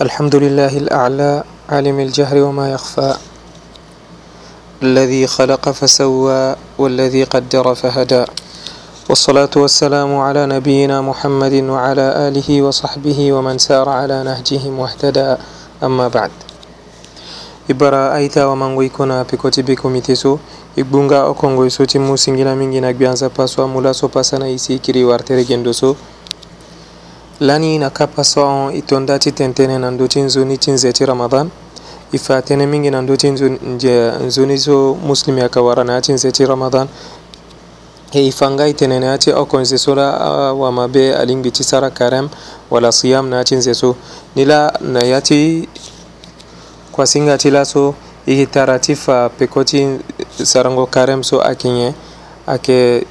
الحمد لله الأعلى عالم الجهر وما يخفى الذي خلق فسوى والذي قدر فهدى والصلاة والسلام على نبينا محمد وعلى آله وصحبه ومن سار على نهجهم واهتدى أما بعد إبرا أيتا ومن ويكونا na pikoti biko miteso igbunga okongo isoti musingina mingi na gbianza paswa mulaso pasana isi kiri wartere lani nakapa son itonda tënë tentene ndö ti nzoni nze ti ramadan fa tënë mingi ndö ti nzoni so muslim ya ti nze ti ramadan he ifanga oko nze okonze la awamabe alingbi ti sara karem wala siyam na ti nze so nila na yati kuasinga ti laso tara ti fa peko ti sarango karem so akinye ake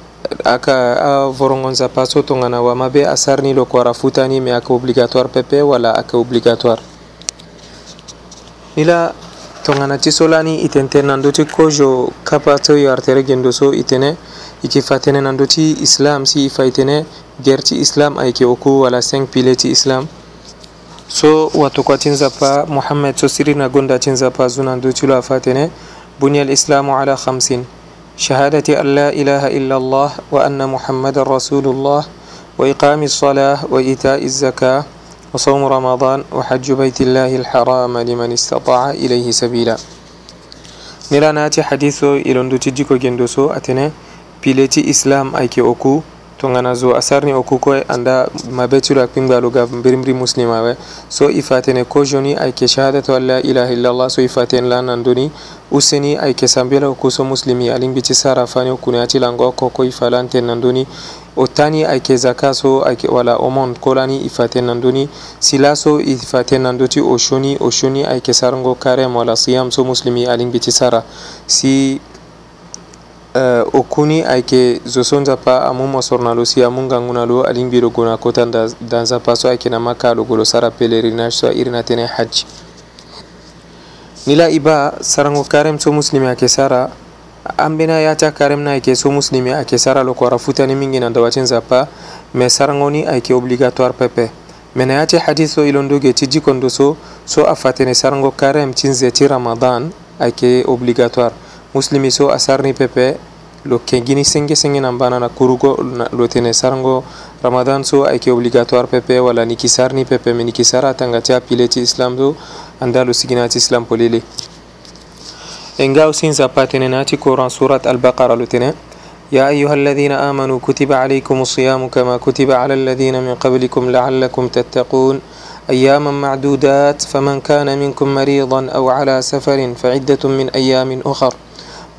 aka a vorongonzapa so tongana wama be a sarni lo kuara futani me aka obligatoire pepe wala aka obligatoire ni la tongana ti so lani e tene na ndö ti kozo kapa ti yo artere gendo so e tene e yeke fa tënë na ndö ti islam si e fa e tene guerre ti islam ayeke oku wala 5 pilier ti islam so watokua ti nzapa mohammed so siri na gonda ti nzapa zu na ndö ti lo afa tene buni alislamu ala 50 شهادة أن لا إله إلا الله وأن محمد رسول الله وإقام الصلاة وإيتاء الزكاة وصوم رمضان وحج بيت الله الحرام لمن استطاع إليه سبيلا نلا ناتي حديثو إلندو تجيكو جندوسو أتنى بلتي إسلام أيكي أوكو to ngana zo a sarni o kukoye anda mabe culu ak pimgaluga mbirimri muslimawe so i fatene ko joni ayke shahadatu an la ilaha illallah so i faten la nanduni useni ayke sambela o kuso muslimi alin bici sara fani o kune ati lango ko ko i falanten nanduni o tani ayke zaka so ayke wala omon kolani i faten nanduni sila so i faten nanduti o shoni o shoni ayke sarango karem wala siyam so muslimi alin bici sara si Euh, okkuni ayeke zo so nzapa amû mosoro na lo si amû ngangu na lo alingbi lo gue na kota da nzapa so ayeke na ma kâ lo gue lo sara pèlerinage so airi na tënë hadj ni la e ba sarango karême so muslimi ayeke sara ambeni aya ti akarême na ayeke so muslimi ayeke sara lo kuara futani mingi na ndawa ti nzapa me sarango ni ayeke obligatoire pepe me na ya ti hadis so e londo ge ti dikon so so afa tene sarango karême ti nze ti ramadan ayeke obligatoire muslimi so a sarni pepe lo kengini senge senge nan bana na kurugo lo tene sarngo ramadan so ayke obligatoire pepe wala niki sarni pepe mi niki sara atangati apileti islam do anda lo siginati islam polele engaw sinza patene nati coran surat albaqara lo tene يا أيها الذين آمنوا كتب عليكم الصيام كما كتب على الذين من قبلكم لعلكم تتقون أياما معدودات فمن كان منكم مريضا أو على سفر فعدة من أيام أخر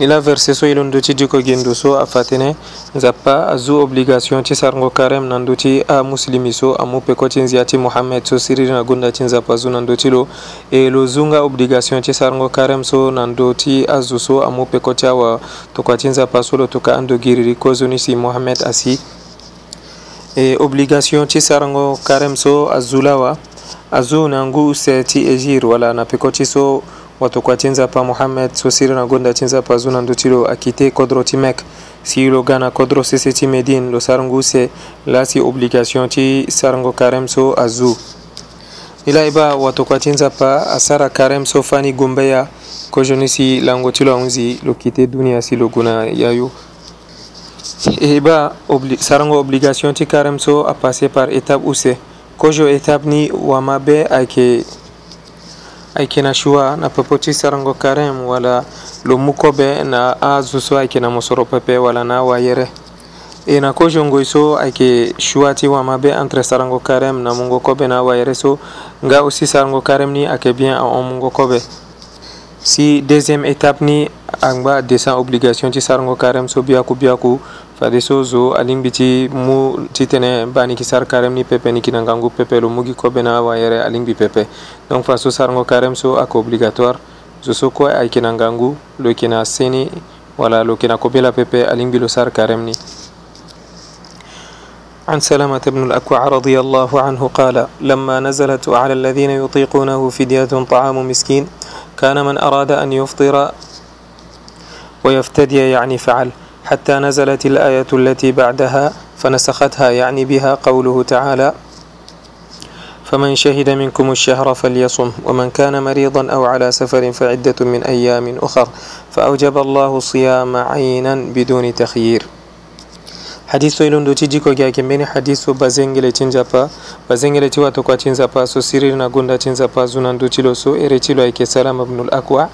ila verset so ilon duti jiko gendo so a fatene zappa a zu obligation ti sargo karem nan duti a muslimi so amu peko ti nzia ti muhammed so siriri na gonda ti nzapa zu nan duti lo e lo zu nga obligation ti sargo karem so nan duti a zu so amu peko ti awa tokua ti nzapa so lo toka ando giriri kozo ni si muhammed asi e obligation ti sarango karem so a zu lawa a zu na ngu use ti egir wala na peko ti so wato kua tinzapa mohamed so sirana gonda tinzapa zunandu tilo akite kodro ti mek si lo gana kodro sese ti médine lo sarango use laa si obligation ti sarango karême so azu ni la e ba wato kua ti nzapa asara karême so fani gombe ya kozoni si lango ti lo ahunzi lo kite dunia si lo gue na ya yo e ba obli sarango obligation ti karême so apasser par étape use kozo étape ni wama be ayeke aykena shuwa na popoci sarango karem wala lomu kobe na a zuso ayke na mosoro pepe wala na awa yere e na ko jongoy so ayke shuwa ti wama be entre sarango karem na mungo kobe na awa yere so nga aussi sarango karem ni ayeke bien ahon mungo kobe si deuxiéme étape ni angba descend obligation ti sarango karem so biaku biaku fade so zo alimbi ti mu ti tene bani ki sar karem ni pepe ni kinangangu pepe lo mugi kobena wa yere alimbi pepe donc fa so sarngo karem so ako obligatoire zo so kue ay kinangangu lo kina seni wala lo kina kobela pepe alimbi lo sar karem ni عن سلامة بن الأكوع رضي الله عنه قال لما نزلت على الذين يطيقونه فدية طعام مسكين كان من أراد أن يفطر ويفتدي يعني فعل حتى نزلت الآية التي بعدها فنسختها يعني بها قوله تعالى فمن شهد منكم الشهر فليصم ومن كان مريضا أو على سفر فعدة من أيام أخر فأوجب الله صيام عينا بدون تخيير حديث إلون دو تجيكو جاك من حديث بزنجل تنزابا بزنجل تواتوكو تنزابا سو سيرينا قندا تنزابا زنان دو تلو سو إري تلو أيكي سلام ابن الأكوع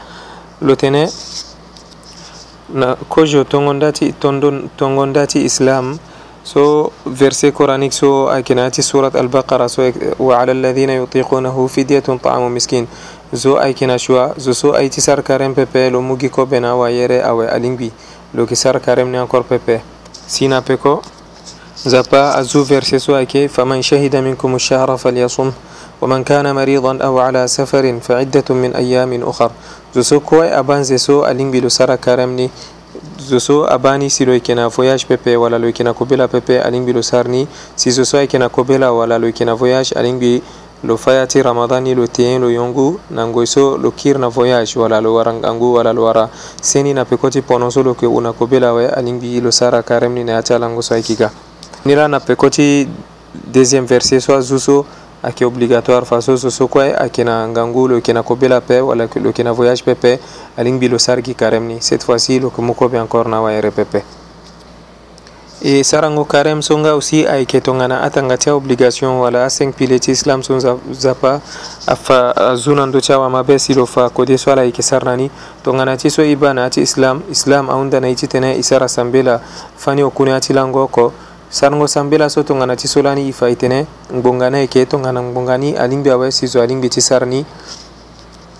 لتنه na kojo tongondati tondon tongondati islam so verset coranic so aykenati surat al-baqara so wa ala alladhina yutiqunahu fidyatun ta'amu miskin zo aikina shuwa zo so aiti sar karem pepe lo mugi ko bena wa yere awe alingbi lo ki sar karem ni encore pepe sina peko زبا أزو فرسي سواكي فمن شهد منكم الشهر فليصم ومن كان مريضا أو على سفر فعدة من أيام أخر زسو كوي أبان زسو ألين بلو سارا كرمني zoso abani si lo yeke na voyage pepe wala lo yeke na kobela pepe alingbi lo sar ni si zo so ayeke na kobela wala lo yeke na voyage alingbi lo fâ ya ti ramadan ni lo teyen lo yongu na ngoi so lo kiri na voyage wala lo wara ngangu wala lo wara seni na peko ti pono so lo yeke u na kobela awe alingbi lo sara karem ni na ya ti alango so ayeki ga ni la na pekoti deuxiéme verset so azuso ayeke obligatoire faso so so kue ayeke na ngangu lo yeke na kobela peut wala lo yeke na voyage pepe alingbi lo sara gi carême ni cette fois ci lo yeke mu kobe encore na awayere pepe e sarango carême so nga aussi ayeke tongana atanga ti obligation wala acinq pile ti islam so nzapa afa azu na ndö ti awamabe si lo fa kode so ala yeke sara na ni tongana ti so e ba na yâ ti islam islam ahunda na ye ti tënë e sara sambe la fani okune yâ ti lango oko sarango sambela so tongana ti so lani e fa e tene ngbongana e yeke tongana ngbonga ni alingbi awesi zo alingbi ti sara ni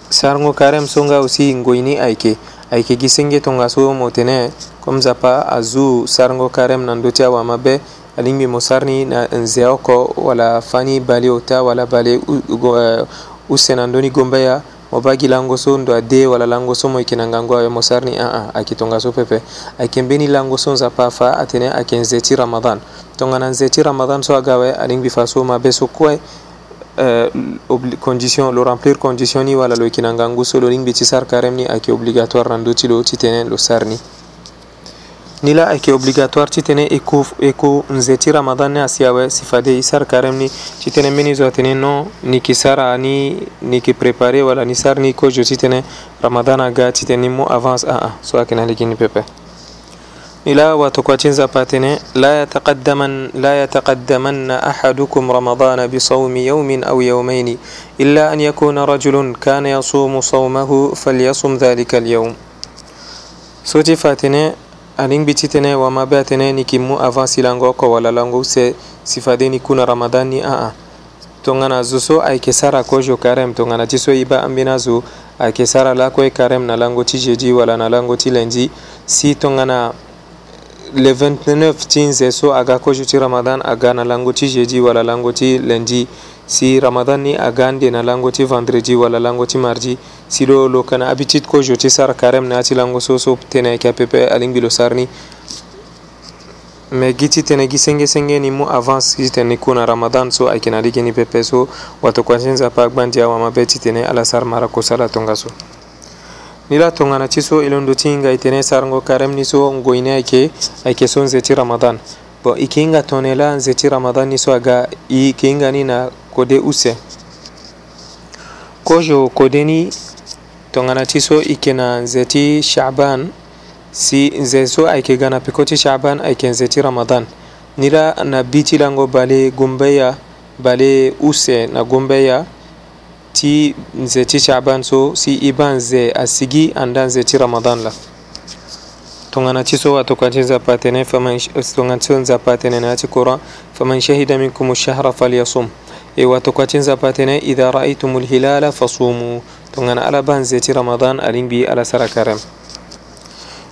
sarango karême so nga aussi ngoi ni ayeke ayeke gi senge tongaso mo tene comme nzapa azu sarango karême na ndö ti awa mabe alingbi mo sara ni na nze oko wala fâ ni bale ota wala bale use na ndö ni gombeya o bagi lango so ndo ade wala lango so mo ikinanga ngo awe mo sarni aa akitonga so pepe akembeni lango so nza pafa atene akenze ti ramadan tongana nze ti ramadan so aga awe alingbi fa so mabe so kue Euh, condition lo remplir condition ni wala lo ikinanga ngu so lo lingbi ti sar karem ni ayeke obligatoire na ndö ti lo titene lo sar ni nila ayeke obligatoire ti tënë e ku e ku nze ti ramadan ni asi awe si fade e sara karême ni ti tënë mbeni zo atene non ni yeke sara ani ni yeke préparé wala ni sara ni kozo ti tënë ramadan aga ti tene ni mû avance aa ah, ah, so ayeke na ligi ni pepe ni la watokua ti nzapa atene la yataqaddaman la yataqaddamanna ahadukum ramadana bisawmi yawmin aw yawmaini illa an yakuna rajulun kana yasumu sawmahu falyasum dhalika alyawm so ti fa atene anin bichi tene wama be atene ni kimmu avant silango ko wala lango se sifade ni kuna ramadan ni aa tongana zo so ayeke sara kozo karême tongana ti so e ba ambeni azo ayeke sara lakue karême na lango ti jeudi wala na lango ti lundi si tongana le 29 ti nze so aga kozo ti ramadan aga na lango ti jeudi wala lango ti lundi si ramadan ni aga ndena lango ti vendredi wala lango ti mardi si lo lo kana habitude kozo ti sara carême na ya ti lango so so tene ayeke apepe alingbi lo sara ni me gi ti tene gi sengesenge ni mu avance ti tene ni ku na ramadan so ayeke na ligi ni pepe so watokua ti nzapa agbandia awa mabe ti tene ala sara mara kosa la tongaso ni la tongana ti so e londo ti hinga e tene sarango carême ni so ngoi ni ayeke ayeke so nze ti ramadan bon e yeke hinga tongana la nze ti ramadan ni so aga e yeke hinga ni na kode use kojo kodeni tongana ngana ti so e yeke nze ti chaban si nze so ayeke ga na peko ti chaban ayeke nze ti ramadan ni la na bi ti lango bale gombeya bale use na gombeya ti nze ti chaban so si e ba nze asigi andaa nze ti ramadan la tongana ti so watoka ti nzapa atene tongana ti so nzapa atene na ya ti kura faman shahida minkum shahra falyasum ewa tokwatinza patene idha raaitumul hilala fasumu tongana ala banzeti ramadan alinbi ala sarakara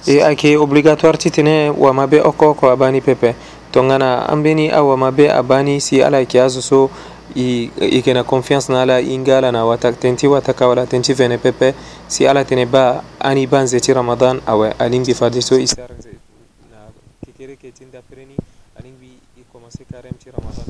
e ake obligatoire titene wamabe oko ko abani pepe tongana ambeni awamabe abani si ala ke azuso i kena confiance na ala ingala na wata tenti wataka wala tenti vene pepe si ala tene ba ani banze ti ramadan awe alingbi fardi so i sar na kekere ke tinda preni alingbi i commencer carême ti ramadan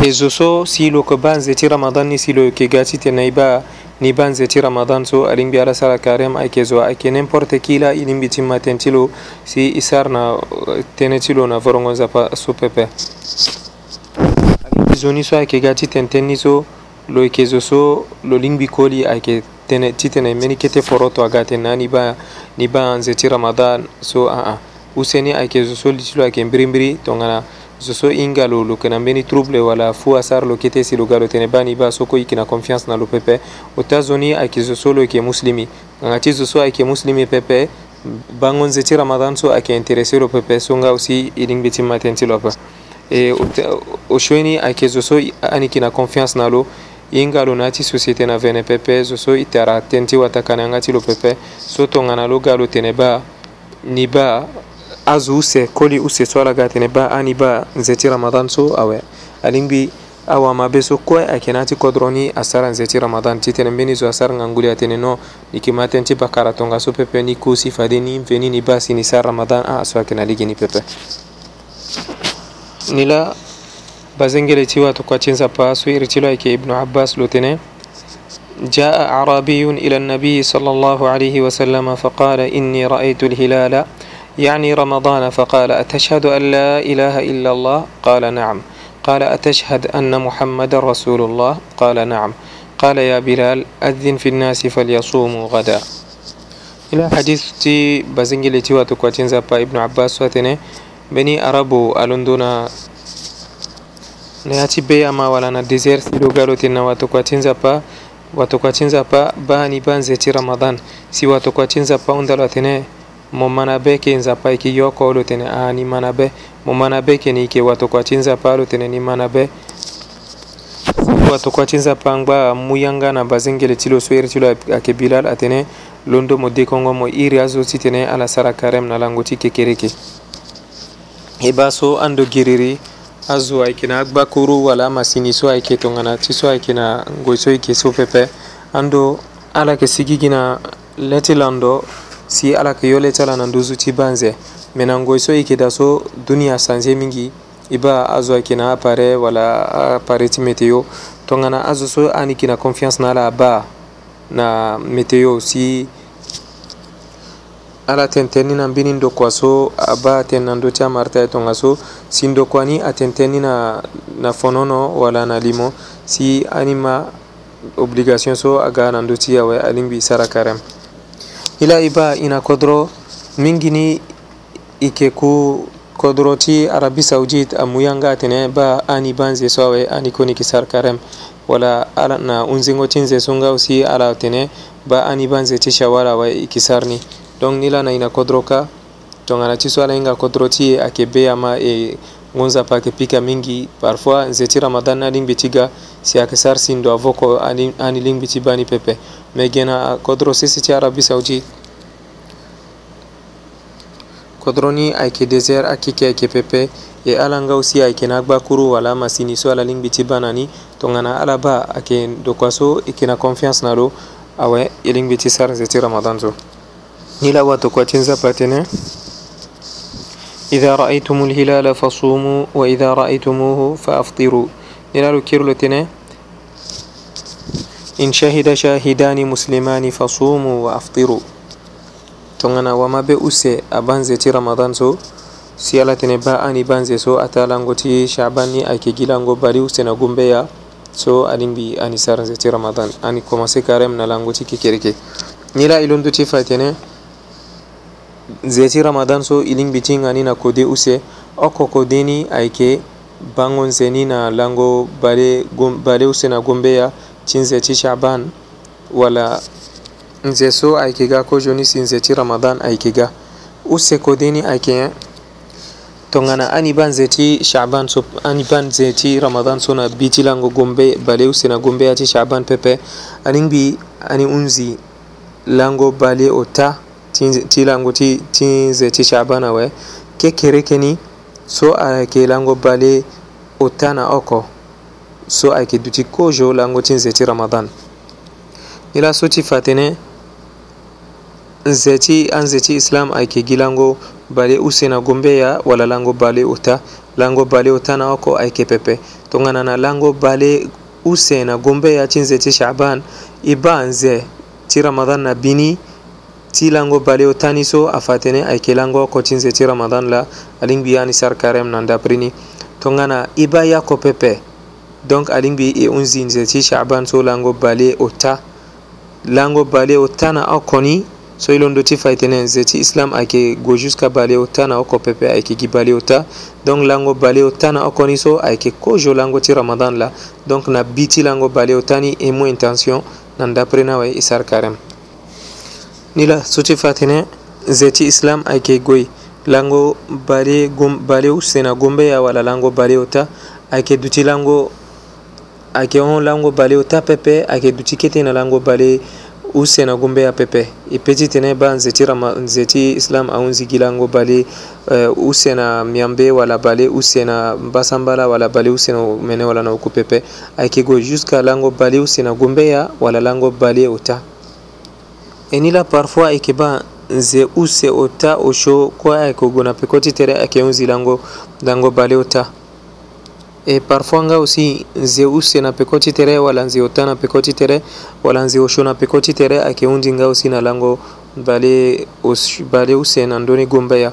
hezo so silo ko banze ti ramadan ni silo yeke ga ti tene e ba ni banze ti ramadan so alingbi ala sara karem ayeke zo ayeke n'importe qui la i lingbi ti matin ti lo si i sar na tënë ti lo na vorongo nzapa so pepe alingbi zo ni so ayeke ga ti tene tënë ni so lo yeke zo so lo lingbi koli ayeke tene ti tene mbeni kete foro to aga tene na ni ba ni ba nze ti ramadan so aa ah, ah. use ni ayeke zo so li ti lo ayeke mbirimbiri tongana zo so hinga lo lo kana mbeni trouble wala fu asar lo kete si lo ga lo tene bani ba soko yeke na confiance na lo pepe otazoni ayeke zo so lo yeke muslimi nanga ti zo so ayeke muslimi pepe bango nze ti ramadan so ayeke intéressé lo pepe so nga aussi e lingbi ti ma tene ti lo ape e osioni ayeke zo so aniki na confiance na lo hinga lo na ya ti société na vene pepe zo so e tara tënë ti wataka na yanga ti lo pepe so tongana lo ga lo tene ba ni ba از اوسه کلی اوسه سوالا گاتنه با آنی با زیتی رمضان سو اوه الین بی او ما بسو کوه اکناتی کدرونی اثر زیتی رمضان تی تن بینی زو اثر نگولی اتنه نو نکی ماتن تی بکارا تونگا سو پپه نی کوسی فدینی فنی نی باسی نی سر رمضان ا سو اکنا لیگی نی پپه نلا بازنگلی تی واتو کاتین زپا سو ایرتیلای کی ابن عباس لوتنه جاء عربي إلى النبي صلى الله عليه وسلم فقال إني رأيت الهلال يعني رمضان فقال أتشهد أن لا إله إلا الله قال نعم قال أتشهد أن محمد رسول الله قال نعم قال يا بلال أذن في الناس فليصوموا غدا إلى حديث تي بزنجلي تي واتكواتين زبا ابن عباس واتني بني أربو ألندونا نياتي بي أما ولا نديزير سيلو قالوا تينا واتكواتين زبا واتكواتين زبا باني بانزيتي رمضان سي واتكواتين زبا أندلو mo mana be ke nzapa e yeke yoko lo tene ahani mana be mo mana be keni yeke watokua ti nzapa lo tene ni mana be watokua ti nzapa angba amu yanga na bazengele ti lo so iri ti lo ayeke bilal atene londo mo dekongo mo iri azo ti tene ala sara karême na lango ti kekereke e ba so ando giriri azo ayeke na agba kuru wala amasini so ayeke tongana ti so ayeke na ngoi so yeke so pepe ando ala yeke sigi gi na le ti lando si ala ka yole cala nan duzu ci banze menan goy so ike da so duniya sanze mingi iba azo kina apare wala apare ti meteo to ngana azo so ani kina confiance na ala ba na meteo si ala tenteni na mbini ndokua so aba ten na ndö ti amarta e tongaso si ndokua ni atenteni na, na fonono wala na limo si ani ma obligation so aga na ndö ti awe alingbi sara karême ila i ba ina kodro min gini i ke ku kodro ti arabi saudit a muyanga tene ba ani banze so awe ani koni ki sarkarem wala ala na unzingo tinze sunga usi ala tene ba ani banze ti shawara awe i ki sarni donc ni la na ina kodro ka tongana ti so ala hinga kodro ti ayeke be ama e gonza pake pika mingi parfois nzeti ramadan aɗin ɓitiga si ake sarsi do a voko ani lin ɓiti bani pepe mais gena kodro sisiti arabi saudite kodro ni ayeke désert akiki ayeke pepe e ala nga aussi ayeke na agba kuru wala masini so ala lingbi ti ba na ni tongana ala ba ayeke dokua so e yeke na confiance na lo awe ah e lingbi ti sara nze ti ramadan so ni la awatokua ti nzapa tënë إذا رأيتم الهلال فصوموا وإذا رأيتموه فأفطروا نلالو كيرلو تنا إن شهد شاهدان مسلمان فصوموا وأفطروا تونغنا وما بأسي أبانزي تي رمضان سو siyala tene ba ani banze so ata langoti shaban ni ayke gilango bari usena gumbeya so alimbi ani saranze ti ramadan ani commencé carême na langoti kekereke ni la ilondu ti fa tene ziyarci ramadan so iling biting ani na kode use oko kodeni ayeke bango nzeni na lango bale, gom, bale use na gombe ya ti nze ti shaban wala nze so ayeke ga kozoni si nze ti ramadan ayeke ga use kodeni ayeke tongana ani ba nze ti shaban so ani ba nze ti ramadan so na bi ti lango gombe bale use na gombe ya ti shaban pepe ani ngbi ani hunzi lango bale ota ti lango ti shabana we kekerekeni so ayeke lango bale ota na oko so ayeke duti kozo lango ti nze ti ramadan ni laso ti fa tënë nze ti anze ti islam ayeke gi lango bale use na gombeya wala lango bale ota lango bale ota na oko ayeke pepe tongana na lango bale use na gombeya ti nze ti shaban i ba nze ti ramadan na bini ti lango bale o tani so afa tene ayeke lango kotinze ti ramadan la alingbi ani sar karême na ndapri ni tongana e ba yako pepe donc alingbi e hûnzi nze ti shaban so lango bale o ta lango bale o ta na oko ni so i londo ti fa tene nze ti islam ayeke gue jusqu'à bale o ta na oko pepe ayeke gi bale o ta donc lango bale o ta na oko ni so ayeke kozo lango ti ramadan la donc na bi ti lango bale o ta ni e mû intention na ndapri na awe e sar karême nila suti fatine zeti islam ayke goy lango bale gum balew sena gumbe ya wala lango balew ta ayke duti lango ayke on lango balew ta pepe ayke duti kete na lango bale u sena gumbe ya pepe ipeti tene ba nzeti rama nzeti islam aun zigi lango bale uh, u sena miambe wala bale u sena basambala wala bale u sena mene wala na uku pepe ayke go jusqu'à lango bale u sena gumbe ya wala lango bale uta enila parfois ayeke ba nze use o ta o so kue ayeke gue na peko ti tere ayeke hûnzi lango dango bale o ta e parfois nga aussi nze use na peko ti tere wala nze o ta na peko ti tere wala nze o so na peko ti tere ayeke hûnzi nga aussi na lango bale, os, bale use na ndöni gue mbeya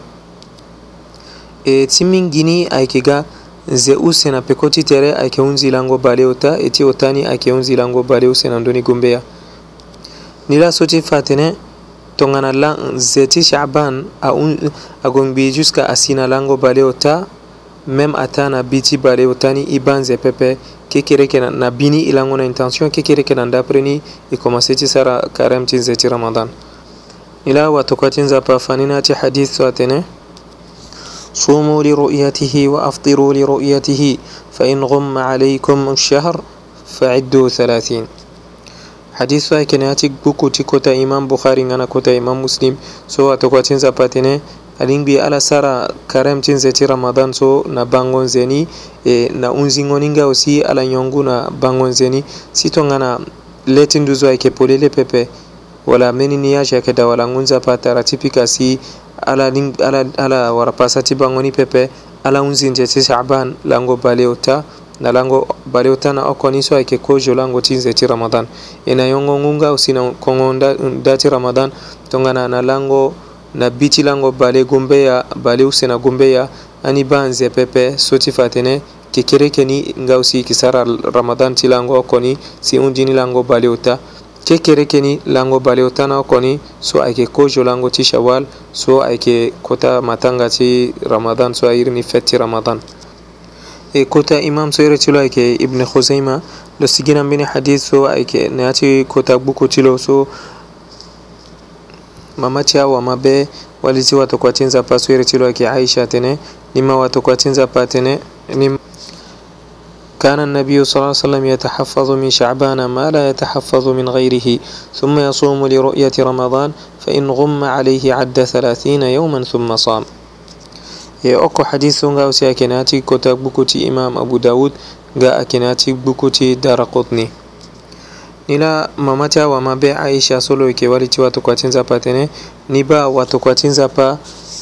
e ti mingi ni ayeke ga nze use na peko ti tere ayeke hûnzi lango bale o ta e ti o ta ni ayeke hûnzi lango bale use na ndöni gue mbeya Nila sauti fatene tongana lang zeti Shaaban agombi jusqu'à asina lango baleota même ata na biti bale tani i banze pepe kekereke na, na bini i lango na intention kekereke na ndapre ni i commencé ti sara karem ti nze ti ramadan ni la watokua ti nzapa fani na ti hadith so atene صوموا لرؤيته وأفطروا لرؤيته فإن غم عليكم الشهر فعدوا ثلاثين hadisu ay kene ati bukuti kota imam bukhari ngana kota imam muslim so atokwatinza patene alingbi ala sara karemtinze ti ramadan so na bango nzeni e, na unzingoni nga osi ala nyongu na bango nzeni si tongana le ti nduzu ayeke polele pepe wala mbeni ni yâge ayeke da wala ngunza pa tara ti pika si ala, ling, ala, ala warapasa ti bango ni pepe ala hunzinze ti shaban lango baleo ta na lango balew tan na okoni so ayeke kozo lango ti nze ti ramadan e na yongo ngunga aussi na kongo nda, nda ti ramadan tongana na lango na bi ti lango bale gombeya bale use na gombeya ani ba nze pepe so ti fa tene yeke kere keni nga aussi yeke sara ramadan ti lango oko ni si hundi ni lango balew ta ke kere keni lango balew ta na oko ni so ayeke kozo lango ti shawal so ayeke kota matanga ti ramadan so airi ni fete ti ramadan إيه، كوتا إمام سيرة تلايك ابن خزيمة لسجينا من حديث سو أيك نأتي كوتا بوكو تلو سو مما تيا وما بي والذي واتو تنزا با تلايك عائشة تني نما واتو تنزا با تني كان النبي صلى الله عليه وسلم يتحفظ من شعبان ما لا يتحفظ من غيره ثم يصوم لرؤية رمضان فإن غم عليه عد ثلاثين يوما ثم صام ya e, oko hadis nga a kenati kota bukuti imam abu daud ga akenati bukuti daraqutni nila mamata wa mabe aisha solo ke waliti watu kwa tinza pa tene ba watu kwa tinza pa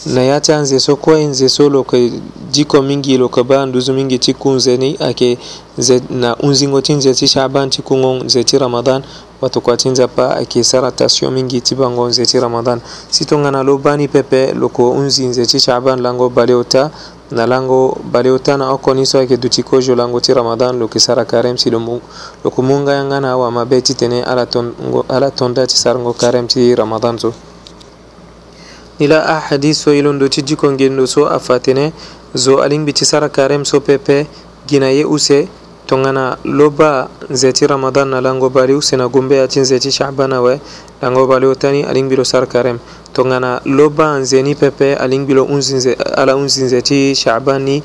na yata nze so kwa nze solo ke jiko mingi ilo ka ba nduzu mingi nze ni ake ze na unzingo tinze ti shaban tikungong ze ti ramadan bato kuâ ti nzapa ayeke sara tension mingi ti bango nze ti ramadan si tongana lo bani pepe loko hunzi nze ti shaban lango baleota na lango baleota na oko ni so ayeke duti kozo lango ti ramadan lo yeke sara karême si lo mu loko mu ngai anga na awamabe titene ala tonda ti sarango karême ti ramadan so ni la ahadis so e londo ti dikongeni lo so afa tene zo alingbi ti sara karême so pepe gi na ye use tongana loba zeti ramadan na lango baliu sena gumbe atin zeti shabana we lango baliu tani alingbilo sar karem tongana loba nzeni pepe alingbilo unzinze, ala unzin zeti shabani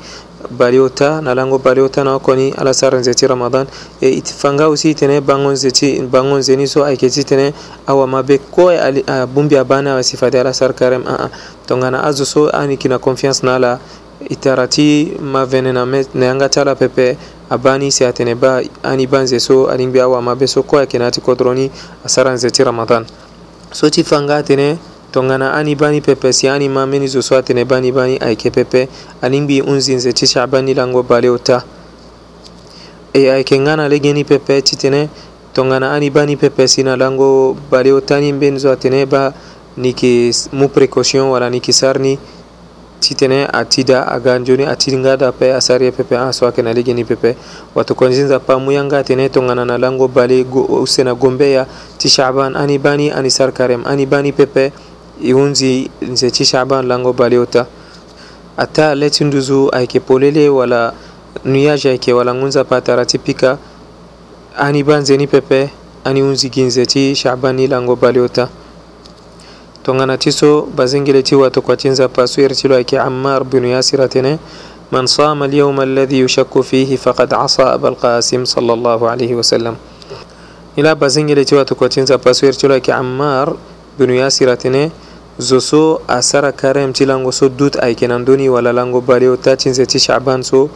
baliota na lango baliota na koni ala sara nzeti ramadan e iti fanga usi itene bango nzeti bango nzeni so ayeke ti tene awa mabe kue abungbi abani awa si fade ala sara karem aa tongana azo so aniki na confiance na ala e tara ti mavene na, me, na yanga ti ala pepe abbani si atene ba ani banze so adin be awa maɓe so koya kene ati kodoroni asaranze ti ramadan so ti fanga atene tongana ani bani pepe si ani ma meni zo so atene bani bani ayeke pepe alingbi e hunzi nze ti shaban ni lango bale ota e ayeke nga na lege ni pepe ti tene tongana ani bani pepe si na lango bale ota ni mbeni zo atene ba ni yeke mu précaution wala ni yeke sar ni titene atida aganjoni da pe asariye pepe aswake na ligini pepe watukonzinza yanga tene tongana na lango bali go, usena gombe ya ti shaban ani bani ani sarkarem ani bani pepe iunzi nze ti shaban lango bali ota ata leti nduzu aike polele wala nuyage aike wala ngunza pa tara ti pika ani ba nzeni pepe ani unzi ginze ti shaban ni lango bali ota tongana ti so bazingile ti watokua ti nzapa so iri ti lo ayeke ammar binu yasir atene من صام اليوم الذي يشك فيه فقد عصى أبا القاسم صلى الله عليه وسلم إلى بازنجي لتوا تكوتين زباسوير تلا عمار بن ياسر تنه زوسو أسر كريم تلانغو سو دوت أي كنان دوني ولا لانغو باليو تاتين زيتي شعبان سو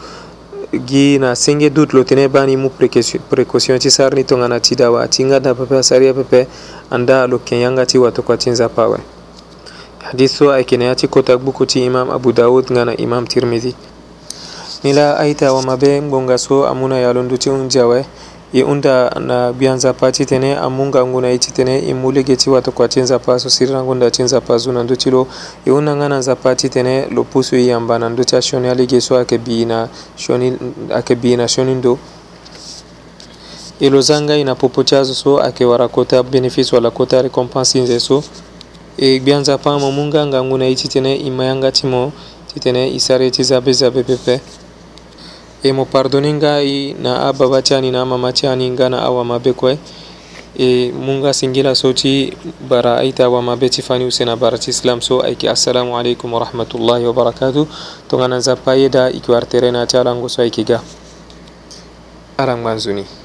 gi na senge dut lo tene bani mu precaution ti sarni tongana ti dawa ti ngada pepe asari apepe anda lo ken yanga ti watokua ti nzapa awe hadith so ayeke na ya ti kota gbuku ti imam abu daud nga na imam tirmidhi ni la aita awama be ngbonga so amû na yalo ndu ti hunzia awe ye'unta na bianzapa citene amungangu na ye citene imule ge ci wato kua cinzapa so sirrangu nda cinzapa zu nandu cilo ye'u nanga nanzapa citene lo pusu ye yamba nandu ca sioni ali ge so ayeke bi na sioni ayeke bi na sioni ndo e lo za nga e na popo ti azo so ayeke wara kota bénéfice wala kota récompense hinze so e gbia nzapa amo mu nga ngangu na ye titene e maya nga ti mo titene e sara ye ti zabe zabe pepe e mo pardoningai na abba batiani na amma matiani ngana awamaɓe koye e munga singila soti bara aita awamaɓe tifani usena barati islam so ayki assalamu aleykum warahmatullahi wabarakatu to ganan zappayeda iki wartere nati alango so aykiga aran manzuni